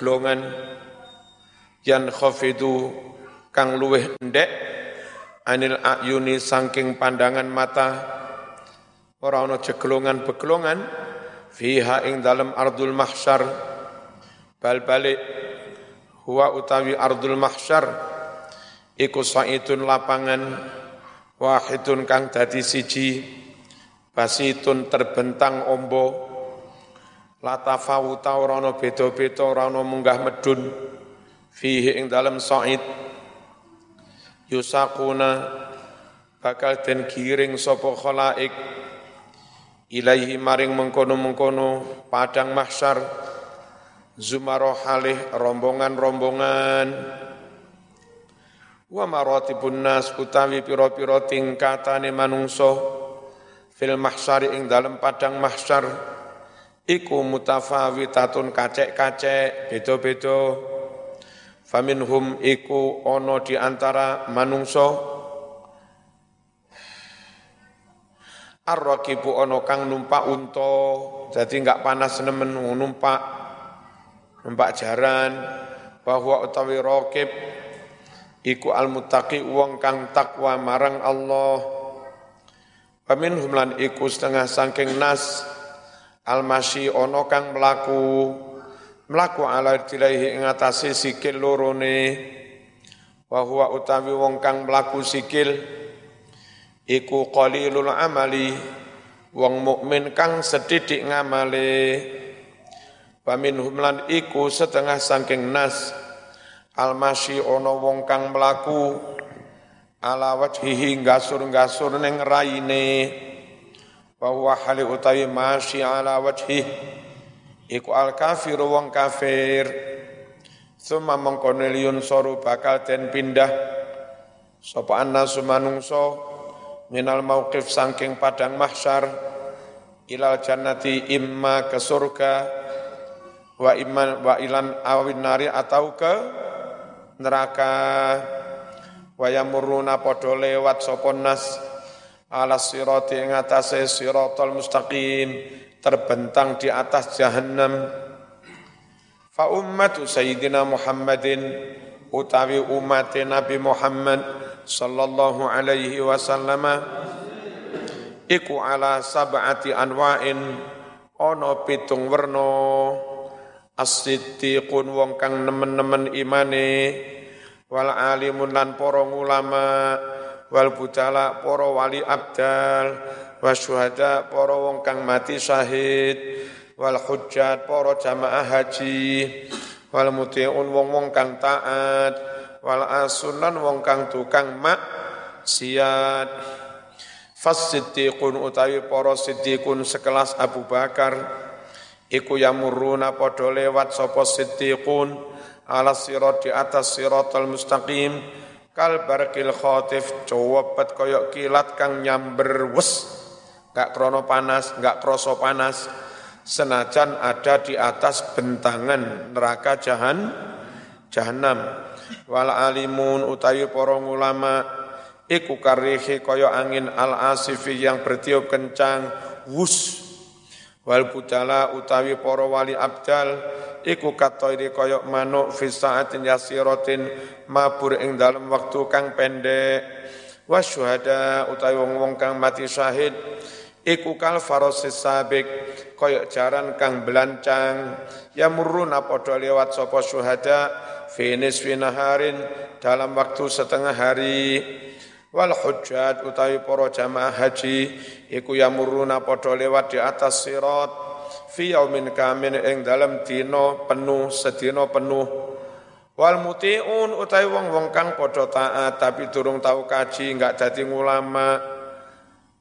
jeglongan yan khafidu kang luweh ndek anil ayuni saking pandangan mata ora ana jeglongan-beglongan fiha ing dalam ardul mahsyar. Bal balik huwa utawi ardul mahsyar iku saitun lapangan wahidun kang dadi siji basitun terbentang ombo latafawuta ora ana beda-beda ora ana munggah medun. Fihi ing dalam sa'id. Yusakuna bakal den giring sapa khalaik. Ilaihi maring mengkono-mengkono padang mahsyar. Zumaroh halih rombongan-rombongan. Wa maratibun nas utawi pira-pira tingkatane manungso fil mahsyari ing dalem padang mahsyar iku mutafawitatun kacek-kacek beda-beda. Faminhum iku ono di antara manungso Ar-rakibu ono kang numpak unta, jadi enggak panas nemen numpak numpak jaran. Bahwa utawi rakib iku al-muttaqi wong kang takwa marang Allah. Pamin humlan iku setengah sangking nas al-masyi ono kang melaku melaku ala dilaihi ing atase sikil lorone. Wa huwa utawi wong kang melaku sikil iku qalilul amali wong mukmin kang sedidik ngamale. Paminhum lan iku setengah saking nas almasyi ono wong kang mlaku ala wajhihi gasur-gasur ning raine wa huwa hali utawi masyi ala wajhi. Iku al kafir wong kafir. Summa mengkono soru bakal den pindah. Sapa annasu manungsa minal mauqif sangking padang mahsyar. Ilal jannati imma ke surga. Wa iman wa ilan awin nari atau ke neraka. Wa yamuruna podo lewat sopon nas ala sirati ing atase siratal mustaqim terbentang di atas jahannam. Fa ummatu sayyidina Muhammadin utawi umat Nabi Muhammad sallallahu alaihi wasallam iku ala sab'ati anwa'in ana pitung werna. As-siddiqun wong kang nemen-nemen imane wal alimun lan para ulama wal budala para wali abdal wasyuhada para wong kang mati syahid wal hujjat para jamaah haji wal mutiun wong-wong kang taat wal asunan wong kang tukang mak siat fasiddiqun utawi para siddiqun sekelas Abu Bakar iku yamuruna padha lewat sapa siddiqun ala sirat di atas siratal mustaqim kal barqil khatif cowopet koyok kilat kang nyamber wes. Gak krono panas gak kroso panas. Senajan ada di atas bentangan neraka jahan jahanam wal alimun utawi para ulama iku karihi kaya angin al asifi yang bertiup kencang wus wal budala utawi para wali abdal iku katoiri kaya manuk fi saatin yasiratin mabur ing dalam waktu kang pendek. Wasyuhada utawi wong-wong kang mati syahid iku kal farosis sabik kaya jaran kang belancang. Ya muruna padha lewat sapa syuhada finis finaharin dalam waktu setengah hari wal hujjat utawi para jamaah haji iku yamuruna padha lewat di atas sirat fi yaumin kamin ing dalam dina penuh sedina penuh. Wal mutiun utawi wong-wong kang padha taat tapi durung tau kaji enggak dadi ulama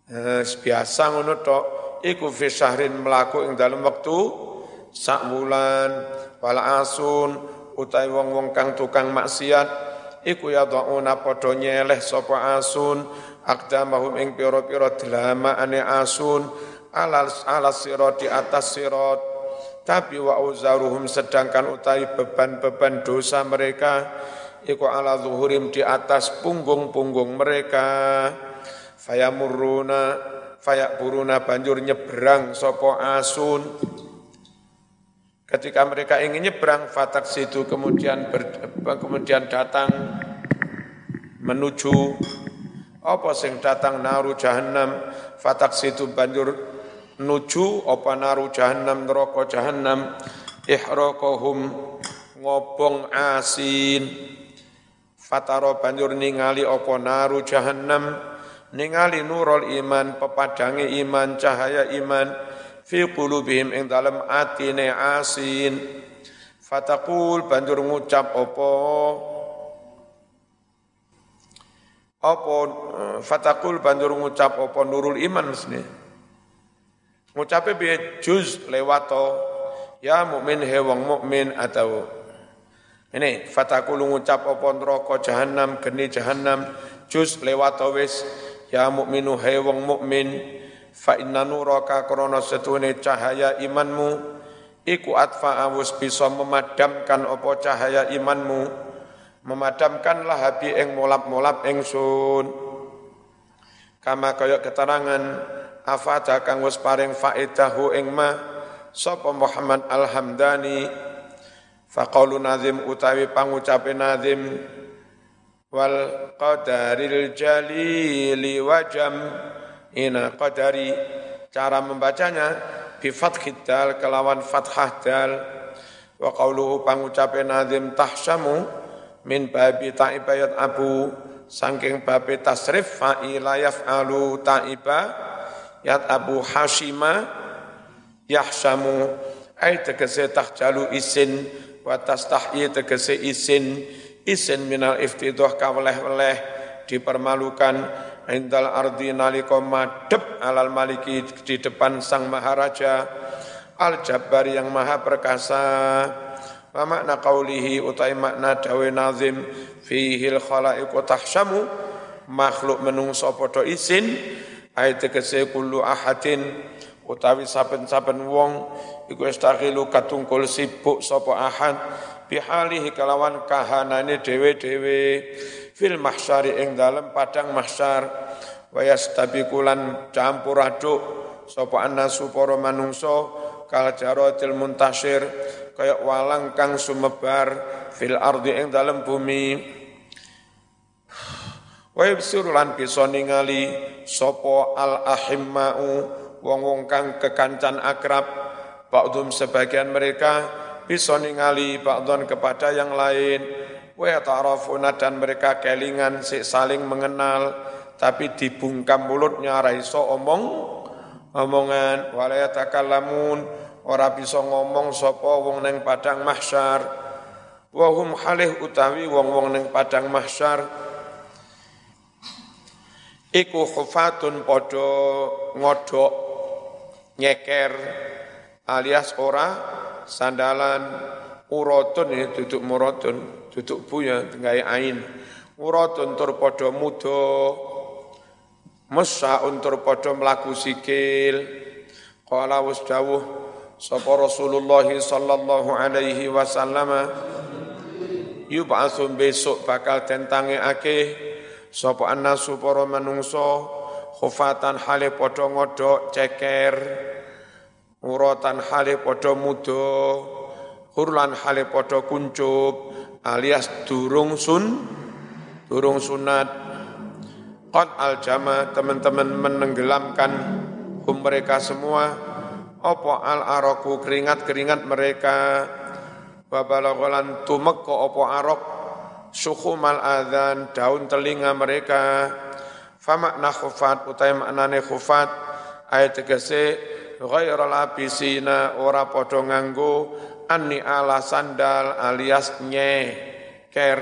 eh, biasa ngono tok iku fi syahrin mlaku ing dalam waktu sak wulan. Wal asun utai wong-wong kang tukang maksiat iku ya dhauna padha nyeleh sapa asun. Aqdamahum ing pira-pira ane asun. Alas alas sirat di atas sirat. Tapi wa uzaruhum sedangkan utai beban-beban dosa mereka iku ala zuhurim di atas punggung-punggung mereka. Fayamuruna fayak buruna banjur nyebrang sopo asun ketika mereka ingin nyebrang fatak situ kemudian ber, kemudian datang menuju apa sing datang naru jahannam. Fatak situ banjur nuju apa naru jahannam neraka jahannam. Ihraqahum ngobong asin. Fataro banjur ningali apa naru jahannam. Ningali nurul iman pepadange iman cahaya iman fi qulubihim ing dalem atine asin. Fataqul banjur ngucap apa? Apa fataqul banjur ngucap apa? Nurul iman mesti ngucape piye? Juz lewato ya mukmin he wong mukmin atau ini fataqul ngucap apa? Neraka jahanam geni jahanam juz lewato wis. Ya mukminu he wong mukmin fa inna nuraka krana setune cahaya imanmu. Iku atfa awus bisa memadamkan apa cahaya imanmu. Memadamkan lahabi ing molap-molap ingsun kama kaya keterangan afada kang wis paring faedahu ing ma sapa Muhammad Alhamdani. Faqaulu nazim utawi pangucape nazim wal qadaril jalili wajam ina qadari cara membacanya bi fathid dal kelawan fathah dal. Wa qauluhu pangucape nazim tahsamu min babi ta'ibayat abu. Saking babi tasrif fa'ila yaf'alu ta'iba. Yat abu hashima yahsamu ay tegese tahjalu isin. Wa tastahyi tegese isin. Isin minal iftidah kaweleh-weleh dipermalukan indal ardi nalika madep alal maliki di depan sang maharaja al jabbar yang maha perkasa. Wa makna qaulihi utai makna dawe nazim fihil khalaiqu tahsyamu makhluk menungso padha isin ayat tegese kullu ahadin utawi saben-saben wong iku istakhilu katungkul sibuk sapa ahad bihalihi kalawan kahanane dhewe-dhewe fil mahsyari ing dalem padang mahsyar. Wa yastabikulan campur aduk sapa annasu para manungsa kal jaratil muntasir kaya walang kang sumebar fil ardi ing dalem bumi. Wa yabsuru lan bisa ningali sapa al ahimmau wong-wong kang kekancan akrab. Ba'dhum sebagian mereka bisa ningali ba'dhon kepada yang lain wa ta'rafuna dan mereka kelingan saling mengenal. Tapi dibungkam mulutnya ra iso omong omongan. Wala yatakallamun ora bisa ngomong sapa wong ning padang mahsyar. Wa hum halih utawi wong-wong ning padang mahsyar. Iku khufatun padha ngodok nyeker alias ora sandalan. Urotun ini duduk murotun duduk buya nggawe ain. Uratun tur padha muda Musa untur padha mlaku sikil. Qala dawuh sapa Rasulullah sallallahu alaihi wasallam yub'atsun besok bakal tentange ake sapa annasu para manungsa khufatan hale padha ngodok ceker. Uratan hale padha muda hurlan hale padha kuncup alias durung sun durung sunat. Qad aljama teman-teman menenggelamkan hum mereka semua. Apa al araku keringat-keringat mereka. Babalagolan tumeka apa arok sukumal adzan daun telinga mereka. Famakna khufat utai maknane khufat. Ayat tegese ghairal abisina ora padha nganggo anni ala sandal alias nye. Ker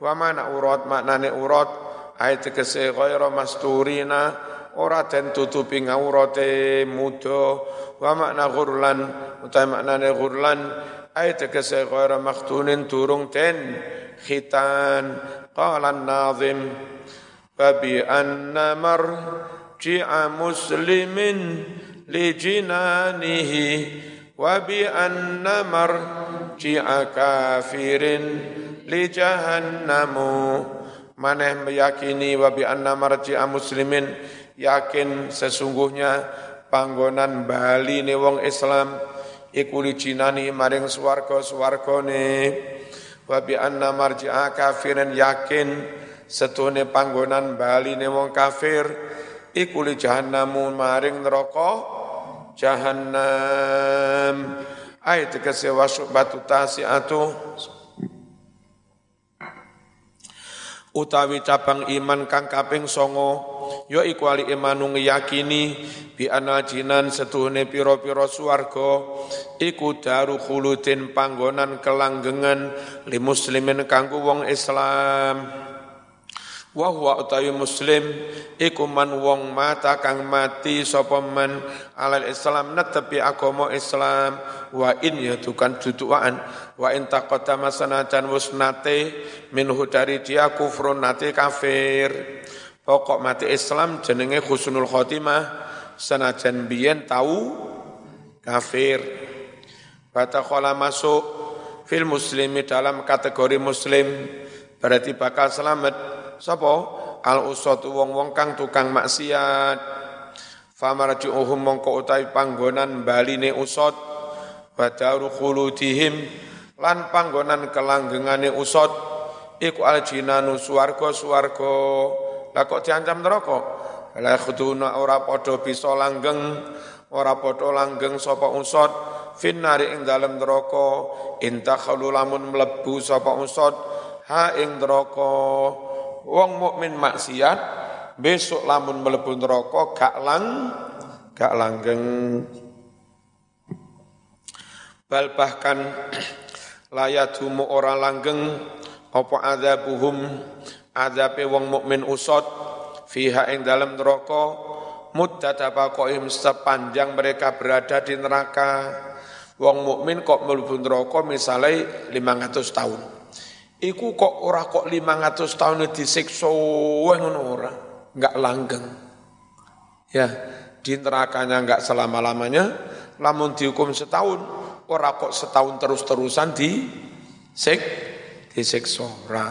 wa mana urat maknane urat ayat tegese ghairu masturina ora den tutupi ngaurate mudo. Wa makna ghurlan utai maknane ghurlan. Ayat tegese ghairu maktunin turung ten khitan. Qala nazim babi anna marji'a muslimin li jinanihi wa bi anna marji'a kafirin li jahannamu maneh meyakini wa bi anna marji'a yakin sesungguhnya panggonan bali ne wong Islam. Iku licinani maring swarga-swargane. wa bi anna marji'a kafirin yakin setune panggonan bali ne wong kafir. Iku li jahannamu maring neraka jahannam. Ayat tegese wasubatu tasiatu utawi cabang iman kang kaping songo ya iku ali imanu ngiyakini bi ana jinan setuhne pira-pira swarga iku daru khuludin panggonan kelanggengan li muslimin kanggo wong Islam wa huwa utawi muslim iku man wong mata kang mati sapa man alal islam netepi agama islam. Wa in ya tukan duduan wa in taqaddama sanajan wis nate minhu dari dia kufrun nate kafir. Pokok mati islam jenenge husnul khotimah. Sanajan biyen tau kafir. Batakhala masuk fil muslimi dalam kategori muslim berarti bakal selamat sapa? Al usatu wong-wong kang tukang maksiat. Famarji'uhum mongko utawi panggonan baline usot wa daru khuludihim lan panggonan kelanggengane usot iku al jinanu swarga-swarga. Lah kok diancam neraka? La khuduna ora padha bisa langgeng ora padha langgeng sapa usot finnari ing dalem neraka. Intakhalu lamun mlebu sapa usot ha ing neraka wong mukmin maksiat besok lamun mlebu neraka gak lang gak langgeng. Bal bahkan layadumu ora langgeng apa adzabuhum adzabe wong mukmin usot fiha ing dalam neraka muddat baqaim sepanjang mereka berada di neraka. Wong mukmin kok mlebu neraka misalnya 500 tahun Iku kok ora kok 500 tahun disiksa ngono ora, enggak langgeng. Ya, di nerakanya enggak selama-lamanya, lamun dihukum setahun, ora kok setahun terus-terusan di sik disiksa ora.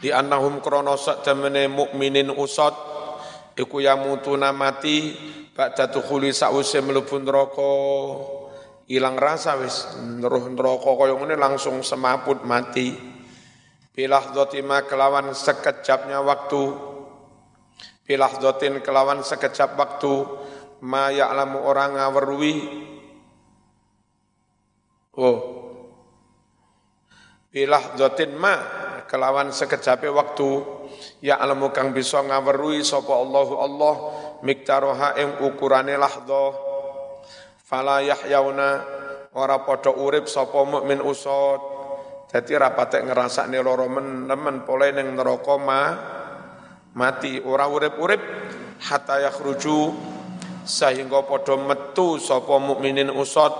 Di annahum krono temene mukminin usat iku yamutuna mati ba'da tukhuli sa'use mlebu neraka hilang rasa wis neruh neraka kaya ngene langsung semaput mati. Bilah dotima kelawan sekejapnya waktu. Bilah dotin kelawan sekejap waktu. Ma ya'lamu orang ngawerwi oh. Bilah dotin ma kelawan sekejapnya waktu. Ya'lamu kang bisa ngawerwi sapa Allahu Allah. Miktaroha ing ukurane lahdoh fala yahyauna ora padha urip sapa mukmin usut. Dadi ra patek ngrasakne lara men pole ning neraka ma mati. Ora urip-urip hatta yakhruju sehingga padha metu sapa mukminin usut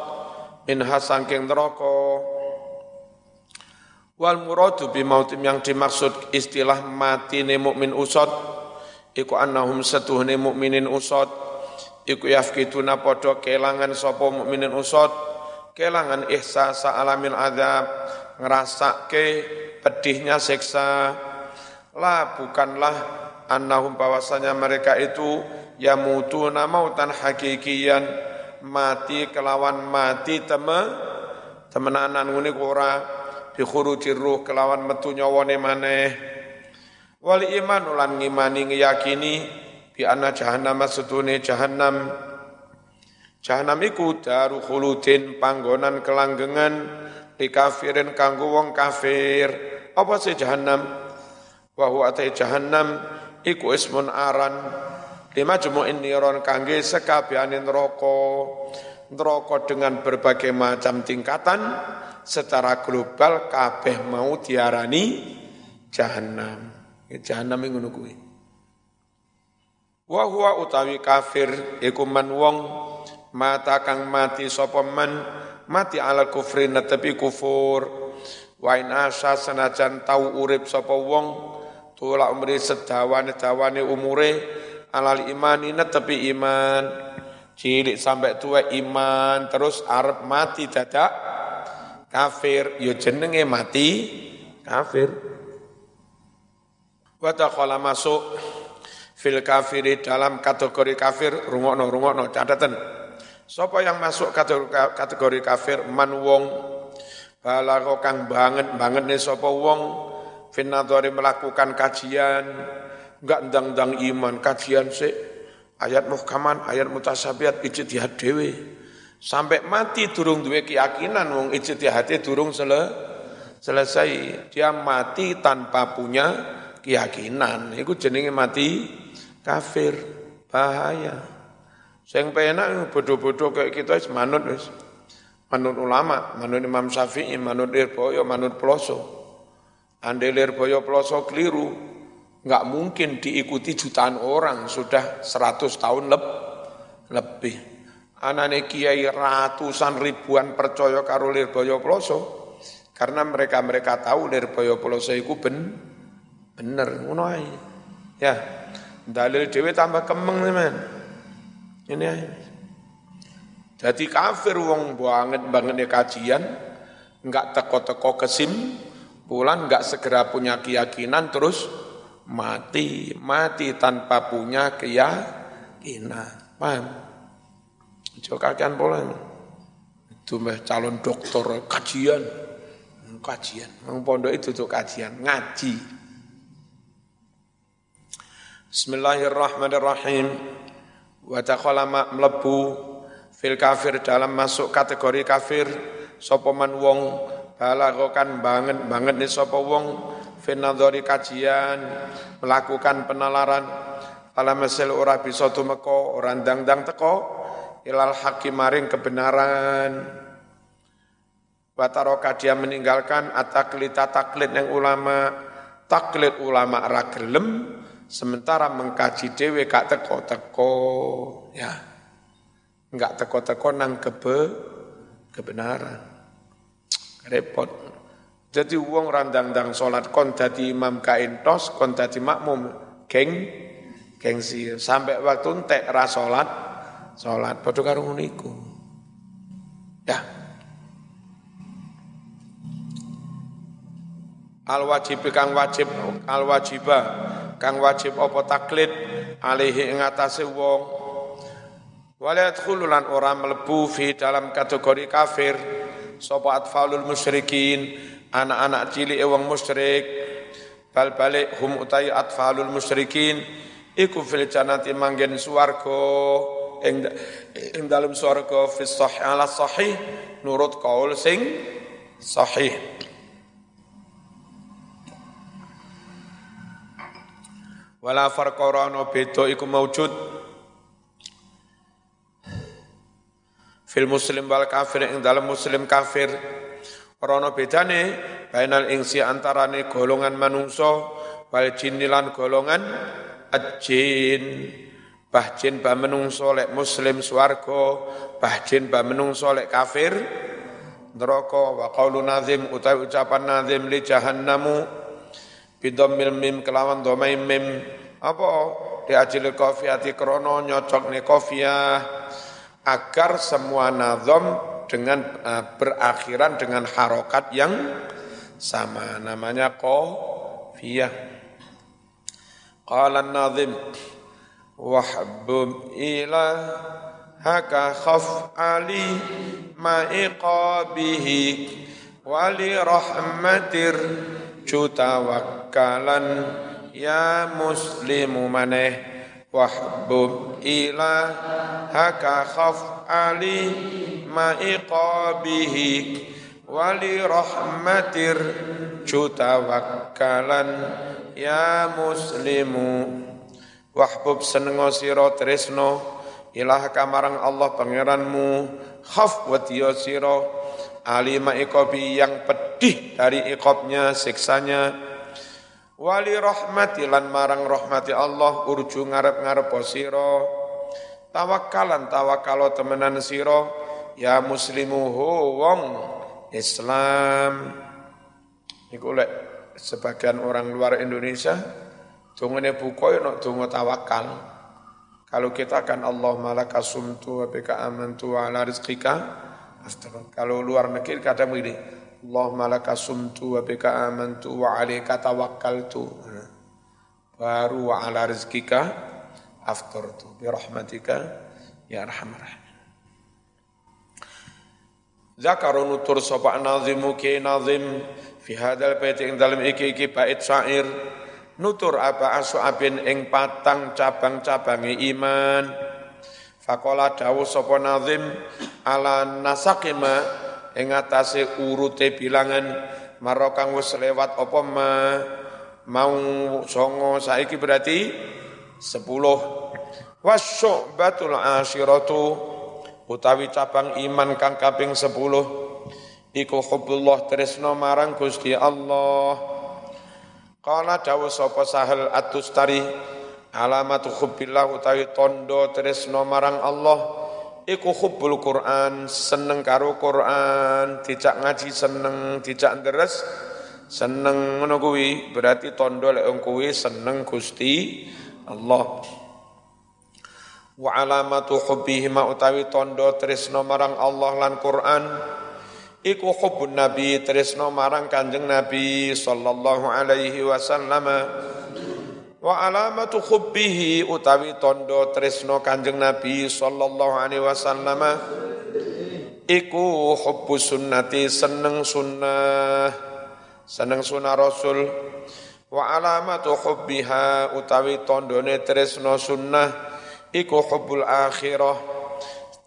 minha saking neraka. Wal muradu bi mautim yang dimaksud istilah mati ne mukmin usut iku annahum setuhne mukminin usut iku yafkituna padha kelangan sapa mukminin usad kelangan ihsasa alamil azab ngrasake pedihnya siksa. La bukanlah annahum bahwasanya mereka itu yamutuna mautan hakikian mati kelawan mati teme temenanan ngene ora bi ruh kelawan metu nyawane maneh. Wali iman ulan ngimani ngiyakini bi anna jahannam setune jahannam. Jahannam iku daru khuludin panggonan kelanggengan di kafirin kanggo wong kafir. Apa sih jahannam? Wa huwa jahannam iku ismun aran. Lima jumu'in niron kangge sekabianin neraka. Neraka dengan berbagai macam tingkatan secara global kabeh mau diarani jahannam. Jahannam ngono kuwi Wa huwa utawi kafir iku man wong mata kang mati sapa man mati ala kufri netepi kufur. Wa in asa senajan tau urip sapa wong tula umri sedawane-dawane umure alal imani netepi iman. Cilik sampai tua iman terus arep mati dadak kafir. Yo ya jenenge mati kafir. Wa masuk fil kafiri dalam kategori kafir rungokno rungokno catatan. Sopo yang masuk kategori kafir? Man wong. Balago kang banget banget nih sopo wong. Finadori melakukan kajian. Enggak ndang-ndang iman kajian sih. Ayat muhkaman ayat mutasabiat ijtihad dewe sampai mati durung duwe keyakinan wong ijtihad durung sele selesai. Dia mati tanpa punya keyakinan. Itu jenenge mati kafir bahaya sing penak bodoh-bodoh kayak kita wis manut wis manut ulama manut Imam Syafi'i manut Lirboyo manut Ploso Andelir boyo ploso keliru, nggak mungkin diikuti jutaan orang sudah 100 tahun leb, lebih. Anane kiai ratusan ribuan percaya karo boyo ploso karena mereka-mereka tahu boyo ploso itu ben bener ngono Ya. Dalil dhewe tambah kemeng men. Ini. Jadi kafir wong banget banget kajian, enggak teko-teko kesim, Pulang nggak segera punya keyakinan terus mati, mati tanpa punya keyakinan. Paham? Kakian pola itu mah calon dokter kajian, kajian. Mang pondok itu tuh kajian, ngaji. Bismillahirrahmanirrahim. Wa takhalama mlebu fil kafir dalam masuk kategori kafir sapa man wong balagokan banget banget nih sapa wong finadhari kajian melakukan penalaran ala mesel ora bisa tumeka ora ndang-ndang teko ilal hakim maring kebenaran Bataroka dia meninggalkan ataklita taklid yang ulama taklid ulama ragelem sementara mengkaji dewe gak teko-teko ya enggak teko-teko nang kebe kebenaran repot. Jadi uang randang-dang sholat kon jadi imam kain tos, kon jadi makmum geng gengsi sampai waktu entek ra sholat sholat padha karo niku. Ya. Al wajib kang wajib al wajiba kang wajib apa taklid alihi ing atase wong. Wala khululan ora mlebu fi dalam kategori kafir. Sapa atfalul musyrikin anak-anak cilik wong musyrik. Bal balik hum utai atfalul musyrikin iku fil jannati manggen swarga. Ing ing dalem swarga fi sahih ala sahih nurut kaul sing sahih wala farqa ora beda iku maujud. Fil muslim wal kafir ing dalam muslim kafir. Rono bedane bainal ingsi antarane golongan manungso wal jinilan golongan ajin. Bah jin bah menungso lek muslim swarga bah jin bah menungso lek kafir. Neraka wa qaulu nazim utawi ucapan nazim li jahannamu bidammil mim kelawan domain mim. Apa? Di ajil kofiati krono nyocok ne kofiyah agar semua nazom dengan uh, berakhiran dengan harokat yang sama. Namanya qafiyah qala an-nazim wahbum ila haka khaf ali ma iqabihi wali rahmatir wakkalan ya muslimu maneh wahbub ila haka khaf ali ma iqabihi wali rahmatir. Wakkalan ya muslimu wahbub senengo sira tresno ilah kamarang Allah pangeranmu khaf wadiyo sira. Ali ma iqabi yang pedih dari iqabnya siksanya wali rahmati lan marang rahmati Allah urju ngarep-ngarep sira. Tawakkalan tawakalo temenan sira. Ya muslimu wong Islam. Iku lek sebagian orang luar Indonesia dungane buku no dungo tawakal kalau kita kan Allah malaka sumtu wa bika amantu wa ala rizqika. Kalau luar negeri kadang begini Allahumma laka sumtu wa bika amantu wa alaika tawakkaltu. Baru wa ala rizkika aftartu. Bi rahmatika ya arhamar Zakaru nutur sapa nazimu ki nazim fi hadal bait ing dalem iki iki bait syair. Nutur apa abin ing patang cabang-cabangi iman. Fakola dawu sapa nazim ala nasakima ing atase urute bilangan marokang wis lewat apa ma? Mau songo saiki berarti sepuluh. Wasyu'batul asyiratu utawi cabang iman kang kaping sepuluh. Iku hubbullah tresno marang Gusti Allah. Kala dawu sapa sahal atustari alamatu hubbillah utawi tondo tresno marang Allah iku hubbul Quran seneng karo Quran dijak ngaji seneng dijak deres seneng ngono kuwi. Berarti tondo lek kuwi seneng Gusti Allah. Wa alamatu hubbihi ma utawi tondo tresno marang Allah lan Quran. Iku hubbun nabi tresno marang kanjeng nabi sallallahu alaihi wasallam wa alamatu hubbihi utawi tondo tresno kanjeng nabi sallallahu alaihi wasallam iku hubbus sunnati seneng sunnah seneng sunah rasul. Wa alamatu hubbiha utawi tondone tresno sunnah iku hubbul akhirah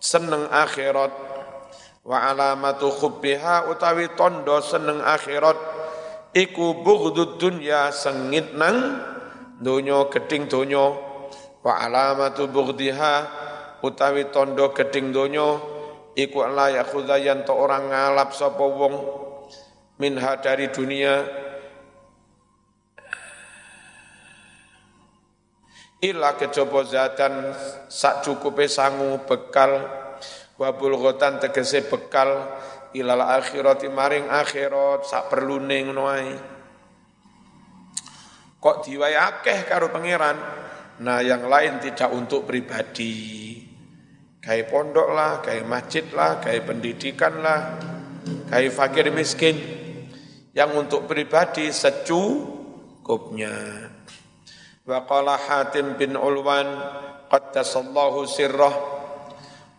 seneng akhirat. Wa alamatu hubbiha utawi tondo seneng akhirat iku bughdud dunya sengit nang donya geding donya wa alamatu bughdiha utawi tondo geding donya iku la yakhudhayan to orang ngalap sapa wong. Minha dari dunia. Illa kecoba zatan sak cukupe sangu bekal. Wabul gotan tegese bekal. Ilal akhirati maring akhirat sak perlu ning noai kok diwai akeh karo pangeran? Nah yang lain tidak untuk pribadi. Kayak pondok lah, kayak masjid lah, kayak pendidikan lah, kayak fakir miskin. Yang untuk pribadi secukupnya. Wa qala Hatim bin Ulwan qaddasallahu sirrah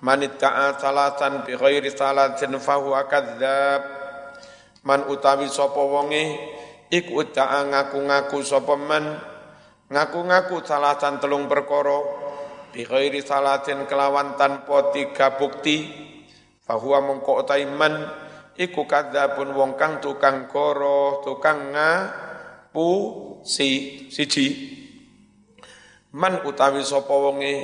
man itta'a salatan bi ghairi salatin kadzdzab. Man utawi sapa iku itta'a ngaku-ngaku sapa man? Ngaku-ngaku salatan telung perkara. Bi ghairi salatin kelawan tanpa tiga bukti. Fahuwa mongko man? Iku kadzabun wong kang tukang koro, tukang ngapu si siji. Man utawi sapa wonge?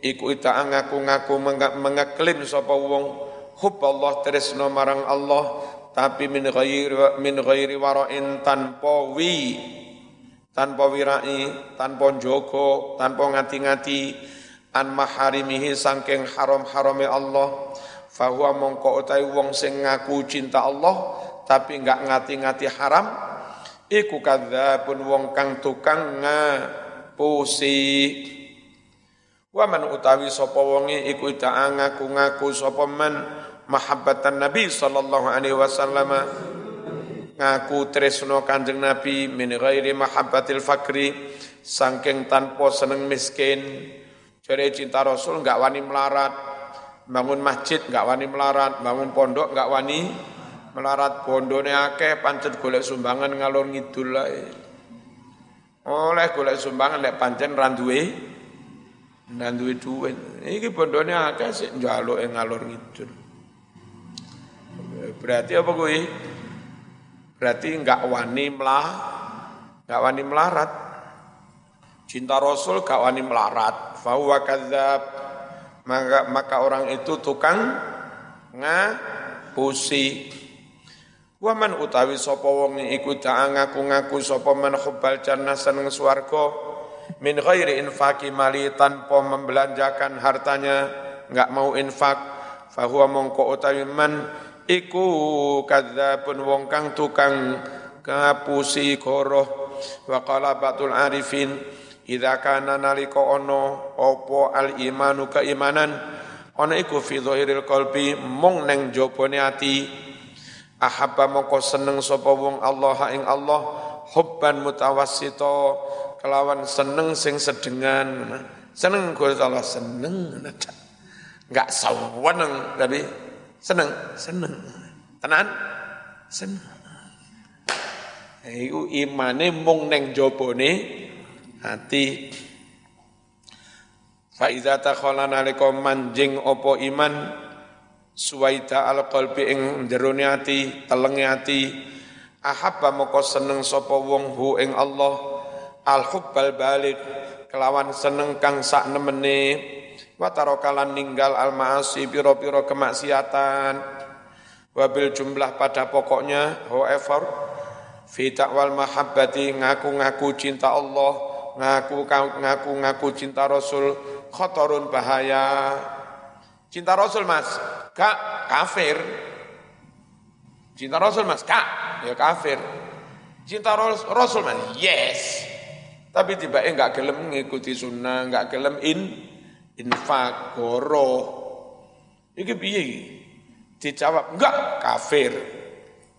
Iku ita ngaku-ngaku mengeklaim sapa wong. Allah tresno marang Allah tapi min ghairi min ghairi wara'in tanpa wi tanpa wirai tanpa jogo tanpa ngati-ngati an maharimihi sangking haram-harame Allah. Fahuwa mongko utai wong sing ngaku cinta Allah tapi enggak ngati-ngati haram iku kadzabun wong kang tukang ngapusi. Wa man utawi sapa wonge iku ngaku-ngaku sapa man mahabbatan nabi sallallahu alaihi wasallam ngaku tresno kanjeng nabi min ghairi mahabbatil fakri saking tanpa seneng miskin jare cinta rasul enggak wani melarat bangun masjid nggak wani melarat, bangun pondok nggak wani melarat, bondone akeh pancet golek sumbangan ngalor ngidul lae. Oleh golek sumbangan lek pancen randuwe dan duwe duit. Iki bondone akeh sik njaluk ngalor ngidul. Berarti apa kuwi? Berarti nggak wani melah, nggak wani melarat. Cinta Rasul gak wani melarat. Fahuwa kadzab maka maka orang itu tukang ngapusi Waman utawi sapa wong iku ta ngaku-ngaku sapa man hubbal jannah seneng swarga min ghairi infaqi mali tanpa membelanjakan hartanya enggak mau infak fahuwa mongko utawi man iku kadzabun wong kang tukang ngapusi goroh. Wa qala batul arifin. Idza kana nalika ono opo al imanu keimanan ana iku fi dhahiril qalbi mung neng jobone ati. Ahabba seneng sapa wong Allah ing Allah hubban mutawassito kelawan seneng sing sedengan. Seneng Gusti Allah seneng. Enggak saweneng tapi Seneng, seneng. Tenan? Seneng. Iku imane mung neng jopone hati. Fa iza takhala nalika manjing apa iman suwaida al qalbi ing jerone ati, telenge ati, ahabba moko seneng sapa wong hu ing Allah al hubbal balik kelawan seneng kang sak nemene wa tarokalan ninggal al maasi piro-piro kemaksiatan. Wabil jumlah pada pokoknya however fi ta'wal mahabbati ngaku-ngaku cinta Allah ngaku ngaku-ngaku cinta Rasul khotorun bahaya. Cinta Rasul mas gak kafir. Cinta Rasul mas gak ya kafir. Cinta Rasul mas yes. Tapi tiba enggak gelem mengikuti sunnah enggak gelem in infak goro iki piye dijawab enggak kafir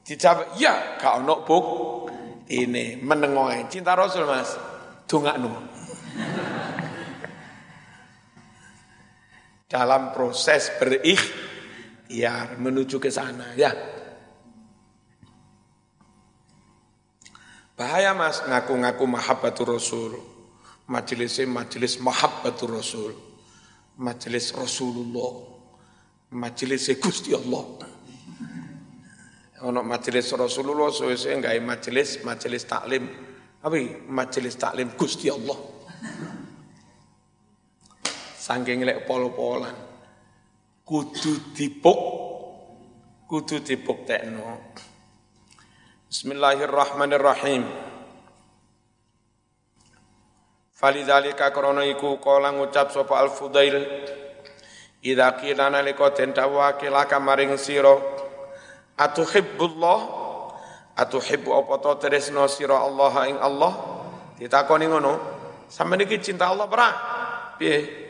dijawab ya gak ono buk ini menengoy cinta Rasul mas dongakno dalam proses berikhtiar menuju ke sana ya. Bahaya mas ngaku-ngaku mahabbatur rasul. Majelisnya majelis mahabbatur rasul. Majelis Rasulullah. Majelis Gusti Allah. Ono majelis Rasulullah suwe-suwe majelis majelis taklim. Apa majelis taklim Gusti Allah. Saking lek pol-polan. Kudu dipuk, kudu dipuk tekno. Bismillahirrahmanirrahim. Falidzalika krana iku kala ngucap sapa Al-Fudail Idza qila nalika den dawake laka maring sira atuhibbullah atuhibbu apa to tresno sira Allah ing Allah ditakoni ngono sampeyan iki cinta Allah ora piye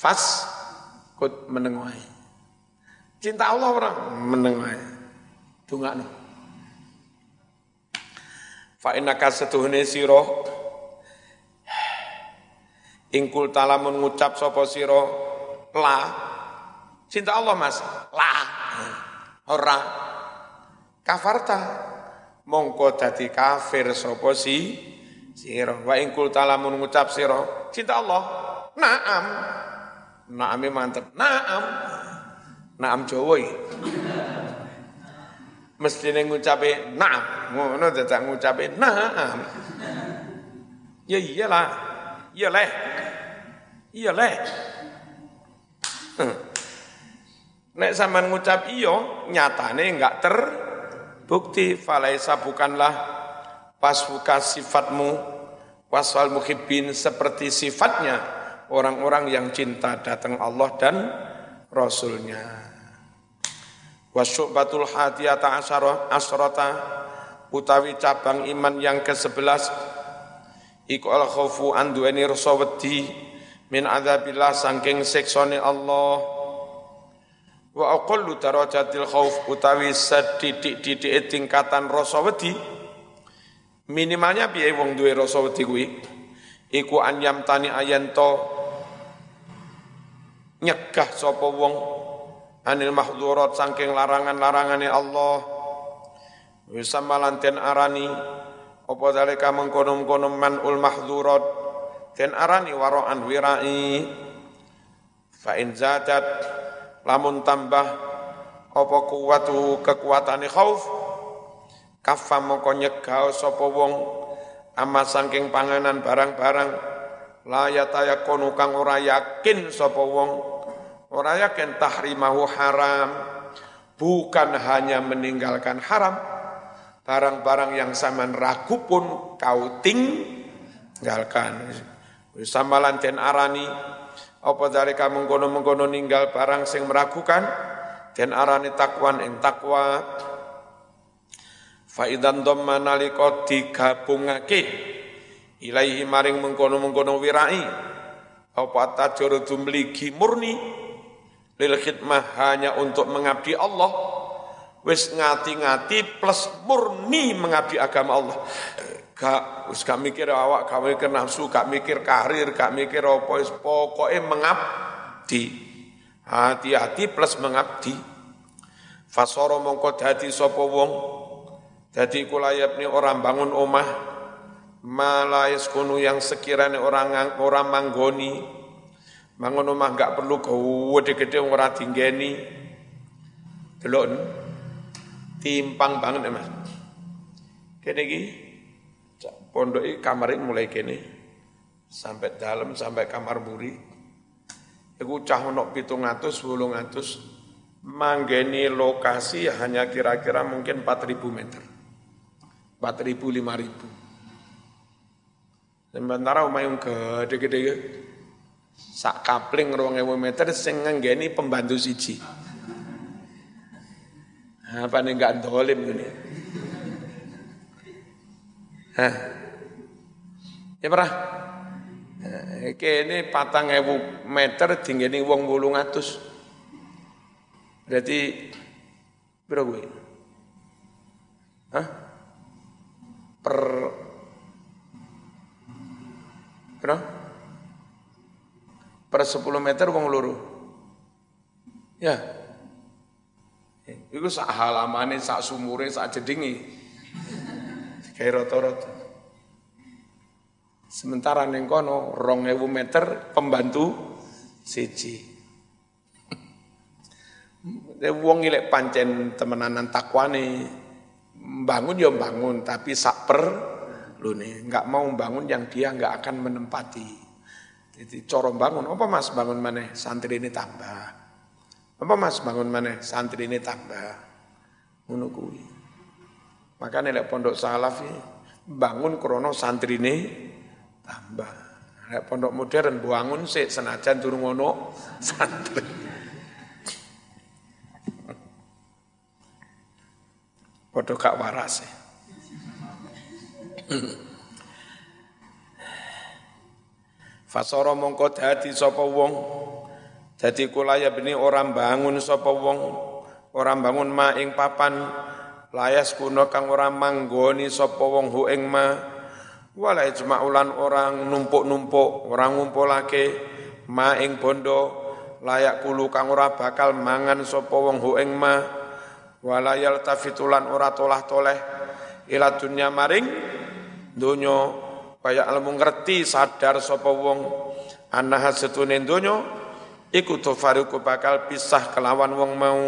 Fas kut menengoai. Cinta Allah orang menengoai. Dungakno. Fa innaka setuhne sira ingkul talamun ngucap sapa sira? La. Cinta Allah Mas. La. Ora. Kafarta. Mongko dadi kafir sapa si sira? Wa ingkul talamun ngucap sira cinta Allah. Naam. Naamnya mantep. Naam. Naam Jawa Mesti Mestine ngucape naam, ngono dadak ngucape naam. Ya iyalah. Iyalah. Iyalah. Nek sampean ngucap iyo, nyatane enggak terbukti falaisa bukanlah pasfuka sifatmu waswal muhibbin seperti sifatnya orang-orang yang cinta datang Allah dan Rasulnya. Wasyubatul hadiyata asrota utawi cabang iman yang ke-11 iku al khaufu an duweni rasa wedi min adzabillah saking siksane Allah. Wa aqallu darajatil khauf utawi sedidik-didik tingkatan rasa wedi. Minimalnya piye wong duwe rasa wedi kuwi? Iku an yamtani ayanto nyegah sapa wong anil mahdhurat saking larangan-larangane Allah. Bisa malanten arani apa dalika mengkono-kono manul mahdhurat den arani waraan wirai. Fa in zadat lamun tambah apa kuwatu kekuatane khauf? Kafa mongko nyegah sapa wong ama saking panganan barang-barang la yatayakunu kang ora yakin sapa wong. Orang yakin tahrimahu haram bukan hanya meninggalkan haram, barang-barang yang sama ragu pun kau tinggalkan. Sama lanten arani, apa kamu mengkono-mengkono ninggal barang sing meragukan, dan arani takwan ing takwa. Faidan dhamma nalika digabungake ilaihi maring mengkono-mengkono wirai. Apa tajur dumligi murni? Lil khidmah hanya untuk mengabdi Allah. Wis ngati-ngati plus murni mengabdi agama Allah gak wis gak mikir awak gak mikir nafsu gak mikir karir gak mikir apa pokoke mengabdi. Hati-hati plus mengabdi. Fasoro mongko dadi sapa wong? Dadi kulayabni orang bangun omah malayas kunu yang sekiranya orang orang manggoni. Bangun omah enggak perlu gede-gede ora tinggeni delok timpang banget Mas. Kene iki pondok kamar mulai kene sampai dalam sampai kamar buri iku cah ono 700 800 manggeni lokasi hanya kira-kira mungkin 4.000 meter. 4.000, 5.000. Sementara rumah yang gede-gede sak kapling ewu meter sing ngenggeni pembantu siji. Apa nih enggak dolim ini? Hah? Ya pernah? Kene patang ewu meter tinggi ini wulung atus. Berarti berapa gue? Hah? Per berapa? Per 10 meter wong luru. Ya. Iku sak halamane, sak sumure, sak jedingi. Kayak rata-rata. Sementara ning kono 2000 meter pembantu siji. Wong ilek pancen temenanan takwane bangun ya bangun tapi sak per lu nih nggak mau bangun yang dia nggak akan menempati. Jadi corong bangun, apa mas bangun mana santri ini tambah. Apa mas bangun mana santri ini tambah. Menunggu. Maka nilai pondok salaf bangun krono santri ini tambah. Nek pondok modern bangun sih senajan turun ngono santri. Padha gak waras. Fasara mongko dadi sapa wong dadi kulaya beni orang bangun sapa wong orang bangun ma ing papan layas kuno kang ora manggoni sapa wong hu ing ma wala ijma'ulan orang numpuk-numpuk orang ngumpulake ma ing bondo layak kulu kang ora bakal mangan sapa wong hu ing ma. Wala yaltafitulan ora tolah-toleh ila maring donya. Kaya ilmu ngerti sadar sapa wong annaha setune donya iku tufariku bakal pisah kelawan wong mau.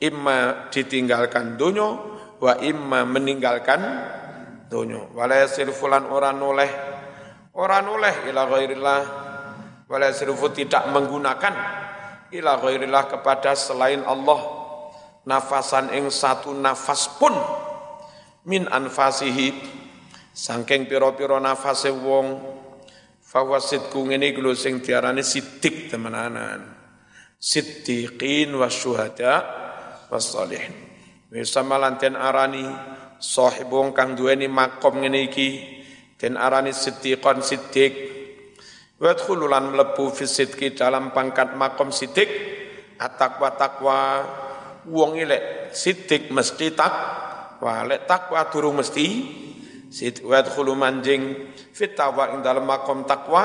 Imma ditinggalkan donya wa imma meninggalkan donya wala yasirfulan ora noleh. Ora noleh ila ghairillah. Wala tidak menggunakan ila ghairillah kepada selain Allah. Nafasan ing satu nafas pun min anfasihi. Sangking piro-piro nafase wong. Fawasidku ngene iku sing diarani sidik temenanan. Siddiqin wasyuhada wassalihin wis samalanten arani sahib wong kang duweni makom ngene iki den arani siddiqan siddiq. Wadkhululan mlebu fi sidqi dalam pangkat makom siddiq. At-taqwa taqwa wong ilek sidik mesti tak wa takwa durung mesti sid wa khulu manjing fit tawa ing dalam makom takwa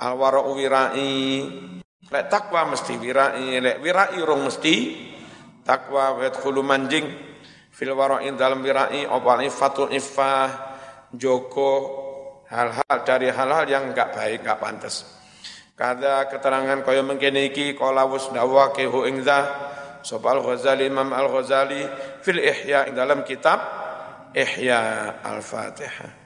al wara wirai lek takwa mesti wirai lek wirai rong mesti takwa wa manjing fil wara ing dalam wirai apa ifatul ifah joko hal-hal dari hal-hal yang enggak baik enggak pantas kada keterangan kaya mengkene iki kala wis dawa ke hu ing Sapa Al-Ghazali Imam Al-Ghazali fil Ihya dalam kitab Ihya Al-Fatihah.